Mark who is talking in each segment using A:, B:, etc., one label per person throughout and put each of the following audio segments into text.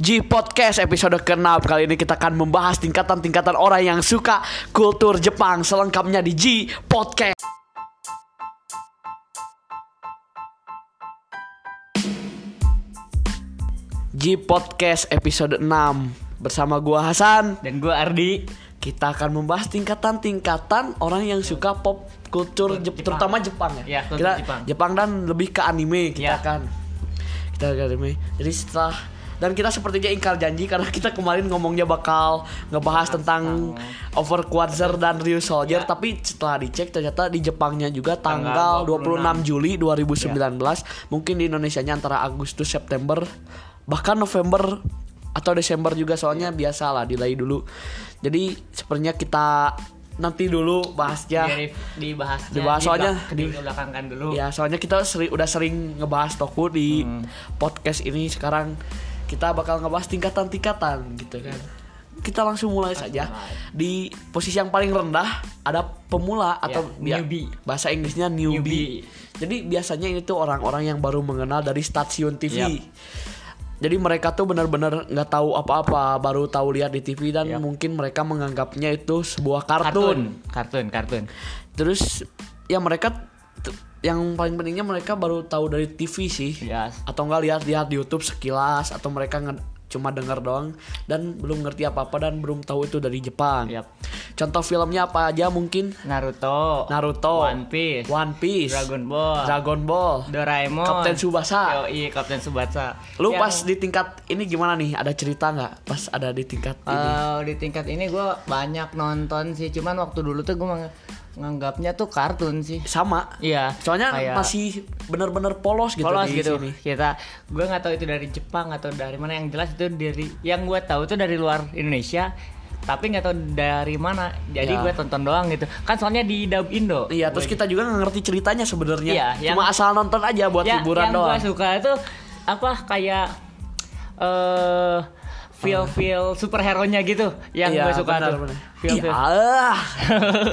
A: G Podcast episode ke-6 Kali ini kita akan membahas tingkatan-tingkatan orang yang suka kultur Jepang Selengkapnya di G Podcast G Podcast episode 6 Bersama gua Hasan
B: Dan gue Ardi
A: Kita akan membahas tingkatan-tingkatan orang yang suka pop kultur Jep-
B: Jepang.
A: terutama Jepang ya.
B: Ya,
A: kita
B: Jepang.
A: dan lebih ke anime kita
B: Ya.
A: kan. Kita ke anime. Jadi setelah dan kita sepertinya ingkar janji karena kita kemarin ngomongnya bakal ngebahas tentang Overquarter dan Ryu Soldier
B: Ya.
A: tapi setelah dicek ternyata di Jepangnya juga tanggal,
B: Tanggal
A: 26 Juli 2019
B: Ya.
A: mungkin di Indonesianya antara Agustus September bahkan November atau Desember juga soalnya biasa lah delay dulu jadi sepertinya kita nanti dulu bahasnya
B: Di, dibahasnya
A: Dibahas soalnya
B: di,
A: di-
B: belakangkan dulu
A: Ya, soalnya kita seri- udah sering ngebahas toku di
B: Hmm.
A: podcast ini. Sekarang kita bakal ngebahas tingkatan-tingkatan gitu kan. Kita langsung mulai saja.
B: mulai.
A: Di posisi yang paling rendah ada pemula atau
B: Ya, newbie.
A: bahasa Inggrisnya newbie.
B: Newbie.
A: Jadi biasanya ini tuh orang-orang yang baru mengenal dari stasiun TV.
B: Yap.
A: Jadi mereka tuh benar-benar nggak tahu apa-apa, baru tahu lihat di TV dan mungkin mereka menganggapnya itu sebuah kartun.
B: kartun kartun kartun
A: Terus ya mereka yang paling pentingnya mereka baru tahu dari TV sih.
B: ya
A: Atau enggak lihat-lihat di YouTube sekilas atau mereka nge- cuma dengar doang dan belum ngerti apa-apa dan belum tahu itu dari Jepang.
B: Yap.
A: Contoh filmnya apa aja mungkin?
B: Naruto
A: Naruto,
B: One Piece
A: One Piece,
B: Dragon Ball
A: Dragon Ball,
B: Doraemon
A: Kapten Tsubasa.
B: Yo, iya Kapten Tsubasa
A: Lu
B: Yang,
A: pas di tingkat ini gimana nih? Ada cerita nggak pas ada di tingkat ini?
B: eh, di tingkat ini gue banyak nonton sih cuman waktu dulu tuh gue menganggapnya tuh kartun sih
A: Sama.
B: iya
A: Soalnya
B: kayak-
A: masih bener-bener polos gitu
B: polos
A: di
B: gitu
A: sini.
B: kita gue nggak tahu itu dari Jepang atau dari mana yang jelas itu dari yang gue tahu itu dari luar Indonesia tapi nggak tahu dari mana jadi
A: Ya.
B: gue tonton doang gitu kan soalnya di dub Indo
A: Iya, terus kita juga nggak ngerti ceritanya sebenarnya.
B: Iya, yang-
A: Cuma asal nonton aja buat
B: ya,
A: hiburan
B: yang
A: doang.
B: gue suka itu apa kayak eh feel feel superhero nya gitu yang
A: Iya,
B: gue suka
A: benar,
B: tuh feel
A: Iya,
B: feel
A: ah.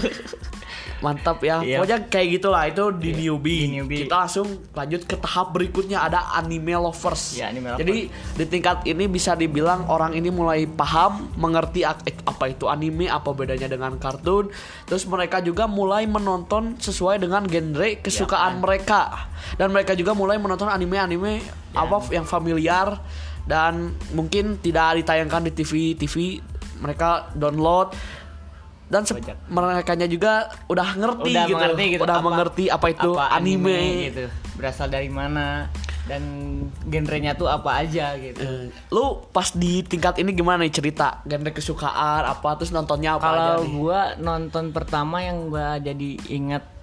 A: Mantap ya.
B: Iya.
A: Pokoknya kayak gitulah itu di newbie.
B: di newbie.
A: Kita langsung lanjut ke tahap berikutnya ada anime lovers.
B: Iya, anime lovers.
A: Jadi di tingkat ini bisa dibilang orang ini mulai paham, mengerti eh, apa itu anime, apa bedanya dengan kartun. Terus mereka juga mulai menonton sesuai dengan genre kesukaan
B: kan.
A: mereka. Dan mereka juga mulai menonton anime-anime apa yang familiar dan mungkin tidak ditayangkan di TV TV mereka download dan merekanya juga udah ngerti
B: udah
A: gitu,
B: mengerti gitu
A: udah
B: apa-
A: mengerti apa itu
B: apa
A: anime,
B: gitu. berasal dari mana dan genrenya tuh apa aja gitu.
A: Eh, lu pas di tingkat ini gimana nih cerita? Genre kesukaan apa? Terus nontonnya apa aja
B: Kalau gua nonton pertama yang gua jadi inget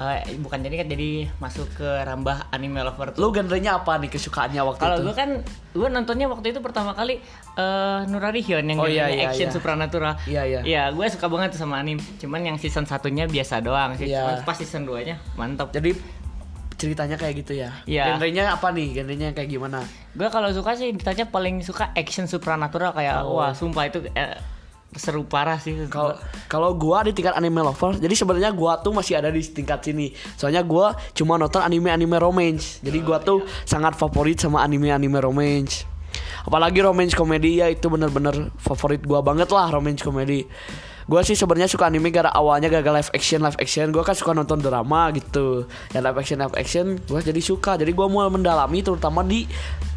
B: eh, bukan jadi kan jadi masuk ke rambah anime lover tuh.
A: lu genrenya apa nih kesukaannya waktu
B: Kalau
A: itu
B: gua kan gua nontonnya waktu itu pertama kali eh Nurarihyun yang
A: Oh, iya, iya,
B: action
A: iya.
B: supranatural.
A: Iya, iya.
B: Iya, gue suka banget tuh sama anime. Cuman yang season satunya biasa doang sih.
A: Iya.
B: Cuman pas season 2-nya mantap.
A: jadi ceritanya kayak gitu ya
B: Iya.
A: genrenya apa nih genrenya kayak gimana
B: Gue kalau suka sih ditanya paling suka action supranatural kayak
A: Oh.
B: wah sumpah itu eh, seru parah sih.
A: Kalau kalau gua di tingkat anime lover, jadi sebenarnya gua tuh masih ada di tingkat sini. Soalnya gua cuma nonton anime-anime romance. Jadi gua tuh sangat favorit sama anime-anime romance. Apalagi romance komedi ya itu bener-bener favorit gua banget lah romance komedi. Gua sih sebenarnya suka anime gara awalnya gara live action live action. Gua kan suka nonton drama gitu. Ya live action live action gua jadi suka. Jadi gua mulai mendalami terutama di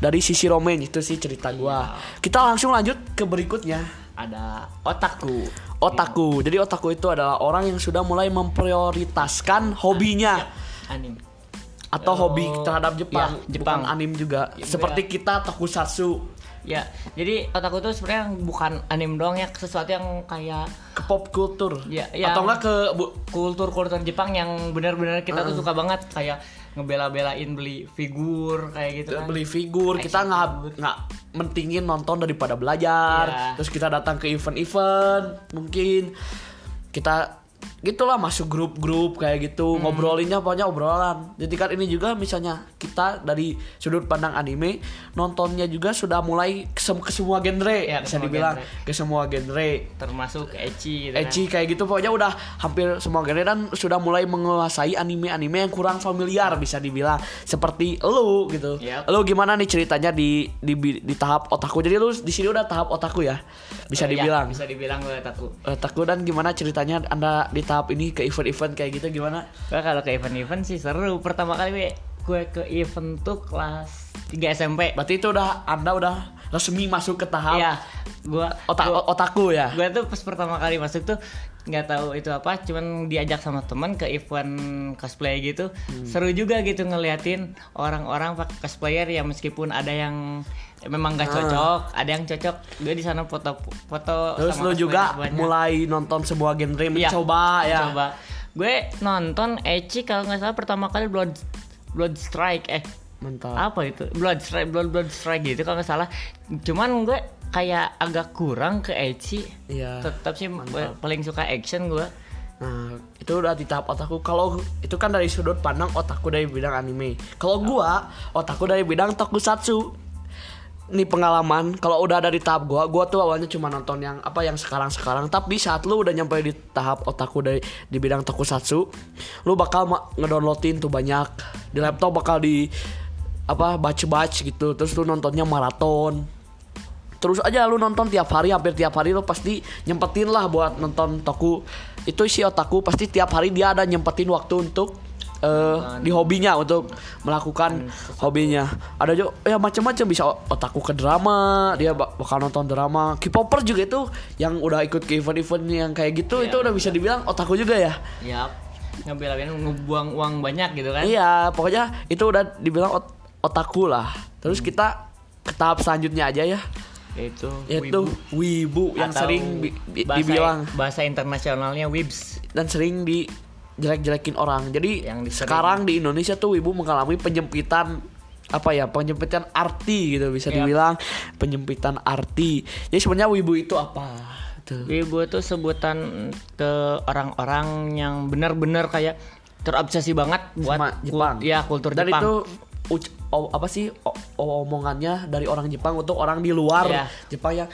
A: dari sisi romance itu sih cerita gua. Kita langsung lanjut ke berikutnya
B: ada otaku.
A: otaku. Jadi otaku itu adalah orang yang sudah mulai memprioritaskan hobinya
B: Anime.
A: Atau
B: Oh,
A: hobi terhadap Jepang,
B: ya, Jepang.
A: bukan anime juga.
B: Ya,
A: Seperti kita tokusatsu,
B: Ya, jadi otaku tuh sebenarnya bukan anime doang ya, sesuatu yang kayak
A: ke pop kultur.
B: Ya, yang-
A: atau enggak ke
B: kultur-kultur Jepang yang benar-benar kita tuh suka banget kayak ngebela-belain beli figur kayak gitu kan.
A: beli figur, kita
B: Action
A: nggak nggak mentingin nonton daripada belajar.
B: Iya.
A: Terus kita datang ke event-event, mungkin kita gitulah masuk grup-grup kayak gitu
B: Hmm.
A: ngobrolinnya pokoknya obrolan di tingkat ini juga misalnya kita dari sudut pandang anime nontonnya juga sudah mulai ke, ke semua genre
B: Ya,
A: bisa
B: semua
A: dibilang
B: genre.
A: ke semua genre
B: termasuk ecchi gitu kan.
A: Ecchi kayak gitu pokoknya udah hampir semua genre dan sudah mulai menguasai anime-anime yang kurang familiar bisa dibilang seperti lu gitu.
B: Yap.
A: Lu gimana nih ceritanya di di di tahap otaku? Jadi lu di sini udah tahap otaku ya. Bisa
B: ya,
A: dibilang.
B: bisa dibilang gue takut
A: Otaku dan gimana ceritanya Anda di tahap ini ke event-event kayak gitu gimana?
B: Gue kalau ke event-event sih seru. Pertama kali gue, gue ke event tuh kelas 3 SMP.
A: Berarti itu udah Anda udah resmi masuk ke tahap
B: Iya, gue
A: ota-
B: gua-
A: otaku ya.
B: gue tuh pas pertama kali masuk tuh nggak tahu itu apa cuman diajak sama teman ke event cosplay gitu
A: Hmm.
B: seru juga gitu ngeliatin orang-orang pakai cosplayer ya meskipun ada yang memang nggak
A: Ah.
B: cocok ada yang cocok gue di sana foto foto
A: Terus
B: sama
A: lu juga
B: banyak.
A: mulai nonton sebuah genre
B: Iya,
A: mencoba ya.
B: coba gue nonton Ecchi kalau nggak salah pertama kali Blood Blood Strike eh
A: Mantap.
B: apa itu Blood Strike Blood Blood Strike gitu kalau nggak salah cuman gue kayak agak kurang ke Ecchi
A: Iya.
B: tetap sih gue paling suka action gue
A: Nah, itu udah di tahap otaku. Kalau itu kan dari sudut pandang otaku dari bidang anime. Kalau gua, otaku dari bidang tokusatsu. Ini pengalaman kalau udah ada di tahap gua, gua tuh awalnya cuma nonton yang apa yang sekarang-sekarang, tapi saat lu udah nyampe di tahap otaku dari di bidang tokusatsu, lu bakal ngedownloadin tuh banyak. Di laptop bakal di apa batch-batch gitu. Terus lu nontonnya maraton terus aja lu nonton tiap hari hampir tiap hari lu pasti nyempetin lah buat nonton toku. Itu si otaku pasti tiap hari dia ada nyempetin waktu untuk eh, di hobinya untuk melakukan hobinya. Ada juga ya macam-macam bisa otaku ke drama dia bak- bakal nonton drama. K-popper juga itu yang udah ikut ke event-event yang kayak gitu itu udah bisa dibilang otaku juga ya.
B: Yap. ngebelain ngebuang uang banyak gitu kan?
A: Iya pokoknya itu udah dibilang ot- otaku lah. Terus kita ke tahap selanjutnya aja ya
B: itu
A: yaitu wibu, yang
B: Atau
A: sering bi- bi-
B: bahasa,
A: dibilang
B: bahasa internasionalnya wibs
A: dan sering dijelek-jelekin orang. Jadi
B: Yang disering.
A: sekarang di Indonesia tuh wibu mengalami penyempitan apa ya penyempitan arti gitu bisa
B: Yap.
A: dibilang penyempitan arti. Jadi sebenarnya wibu itu apa? Tuh.
B: Wibu itu sebutan ke orang-orang yang benar-benar kayak terobsesi banget buat
A: Sama Jepang.
B: kul- ya kultur
A: Dan
B: Jepang.
A: itu o- apa sih o- omongannya dari orang Jepang untuk orang di luar
B: Iya.
A: Jepang yang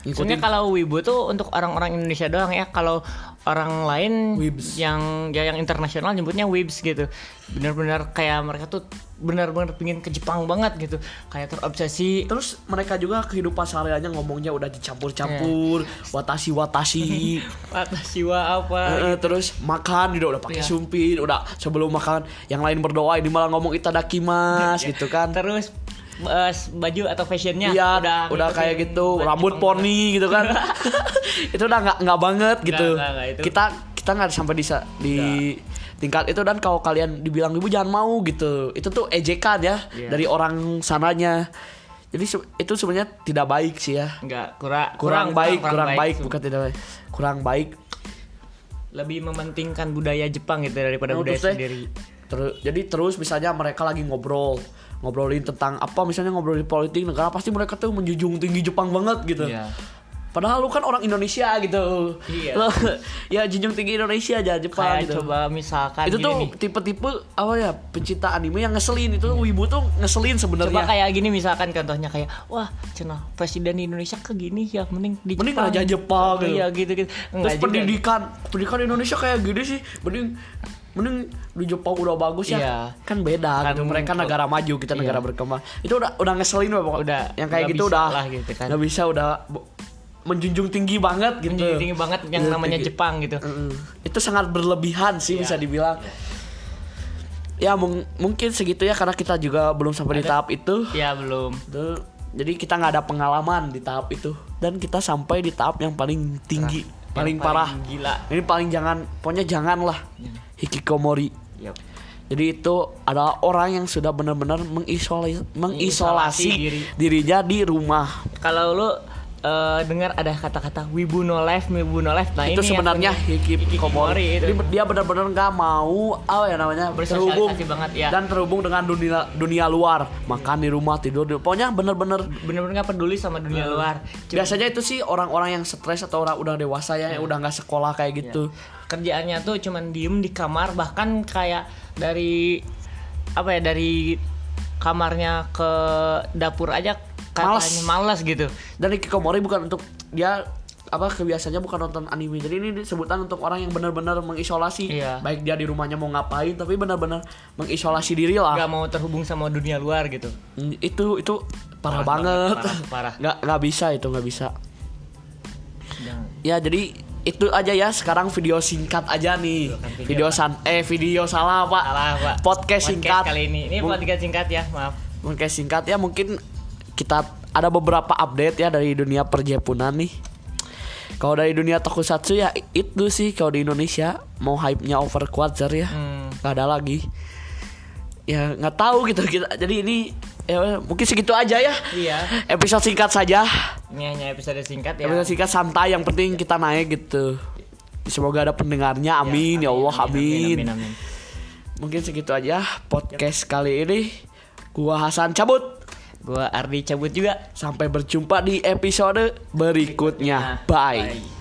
B: Sebenarnya
A: ngikutin
B: kalau wibu tuh untuk orang-orang Indonesia doang ya. Kalau orang lain
A: Wibs.
B: yang ya yang internasional nyebutnya wibs gitu. Benar-benar kayak mereka tuh benar-benar pingin ke Jepang banget gitu. Kayak terobsesi.
A: Terus mereka juga kehidupan sehariannya ngomongnya udah dicampur-campur,
B: Iya.
A: watashi-watashi.
B: Atas siwa apa?
A: Eh, terus makan juga udah pakai
B: Iya.
A: sumpit, udah sebelum makan yang lain berdoa ini malah ngomong itadakimasu gitu kan.
B: Terus eh, baju atau fashionnya
A: Iya,
B: udah
A: udah,
B: ngikutin
A: kayak gitu, rambut poni gitu kan. itu udah nggak nggak banget gitu.
B: nggak, nggak, itu.
A: Kita kita nggak sampai di di tingkat itu dan kalau kalian dibilang ibu jangan mau gitu. Itu tuh ejekan ya
B: Iya.
A: dari orang sananya. Jadi itu sebenarnya tidak baik sih ya.
B: Enggak, kurang
A: Kurang, baik, kurang, baik, bukan tidak baik. Kurang baik.
B: Lebih mementingkan budaya Jepang gitu daripada
A: Nah,
B: budaya sendiri.
A: Terus jadi terus misalnya mereka lagi ngobrol, ngobrolin tentang apa misalnya ngobrolin politik negara pasti mereka tuh menjunjung tinggi Jepang banget gitu.
B: Iya.
A: Padahal lu kan orang Indonesia gitu.
B: Iya.
A: Lu- ya junjung tinggi Indonesia aja Jepang
B: Kayak
A: gitu.
B: coba misalkan
A: itu tuh tipe-tipe apa ya pencinta anime yang ngeselin itu wibu tuh ngeselin
B: Coba
A: sebenarnya.
B: kayak gini misalkan contohnya kayak wah cina presiden Indonesia ke gini ya mending di
A: Mending
B: Jepang.
A: raja Jepang, gitu.
B: Iya gitu gitu.
A: Terus pendidikan, pendidikan Indonesia kayak gini sih, mending mending di Jepang udah bagus ya.
B: Iya.
A: Kan beda
B: Kan
A: gitu. Mereka negara maju, kita
B: Iya.
A: negara berkembang. Itu udah udah ngeselin Pak, pokoknya.
B: Udah,
A: yang kayak
B: nggak
A: gitu udah
B: lah gitu kan.
A: nggak bisa udah menjunjung tinggi banget gitu.
B: Menjunjung tinggi banget yang
A: Menjunjung
B: namanya
A: tinggi.
B: Jepang gitu.
A: Mm-mm. Itu sangat berlebihan sih
B: Iya.
A: bisa dibilang. Ya mung- mungkin segitu ya karena kita juga belum sampai di
B: Ada-
A: tahap itu.
B: Ya belum.
A: Jadi kita nggak ada pengalaman di tahap itu dan kita sampai di tahap yang paling tinggi,
B: Yang
A: paling parah.
B: Gila.
A: Ini paling jangan, pokoknya jangan lah hikikomori.
B: Yap.
A: Jadi itu adalah orang yang sudah benar-benar mengisolasi, mengisolasi
B: diri.
A: dirinya di rumah.
B: Kalau lu eh, dengar ada kata-kata wibu no life, wibu no life. Nah,
A: itu
B: ini
A: sebenarnya
B: sebenarnya
A: hikikomori.
B: itu.
A: Jadi dia benar-benar nggak mau apa ya namanya terhubung
B: banget, ya.
A: dan terhubung dengan dunia dunia luar, makan di rumah tidur di pokoknya benar-benar
B: bener-bener nggak peduli sama dunia luar. Cuma-
A: biasanya itu sih orang-orang yang stres atau orang udah dewasa ya yang udah nggak sekolah kayak gitu
B: kerjaannya tuh cuman diem di kamar bahkan kayak dari apa ya dari kamarnya ke dapur aja katanya malas gitu
A: Dan Kikomori bukan untuk dia apa kebiasaannya bukan nonton anime. Jadi ini disebutan untuk orang yang benar-benar mengisolasi.
B: Iya.
A: Baik dia di rumahnya mau ngapain tapi benar-benar mengisolasi diri lah.
B: nggak mau terhubung sama dunia luar gitu
A: Mm, Itu itu parah,
B: Parah
A: banget.
B: parah, parah.
A: Nggak nggak bisa itu nggak bisa.
B: Jangan.
A: Ya jadi itu aja ya sekarang video singkat aja nih.
B: video,
A: Video san eh video salah Pak.
B: Salah, Pak.
A: Podcast singkat
B: kali ini ini podcast singkat ya maaf
A: Podcast singkat ya mungkin kita ada beberapa update ya dari dunia perjepunan nih. Kalau dari dunia tokusatsu ya itu sih kalau di Indonesia mau hype-nya over Quasar ya.
B: Hmm.
A: Gak ada lagi. Ya nggak tahu gitu kita. Jadi ini ya mungkin segitu aja ya.
B: iya
A: Episode singkat saja.
B: ini hanya episode singkat ya
A: Episode singkat santai yang penting kita naik gitu. Semoga ada pendengarnya. Amin ya, Allah amin.
B: amin, amin.
A: Mungkin segitu aja podcast kali ini. Gua Hasan cabut.
B: Gua Ardi cabut juga
A: Sampai berjumpa di episode berikutnya. Bye.
B: Bye.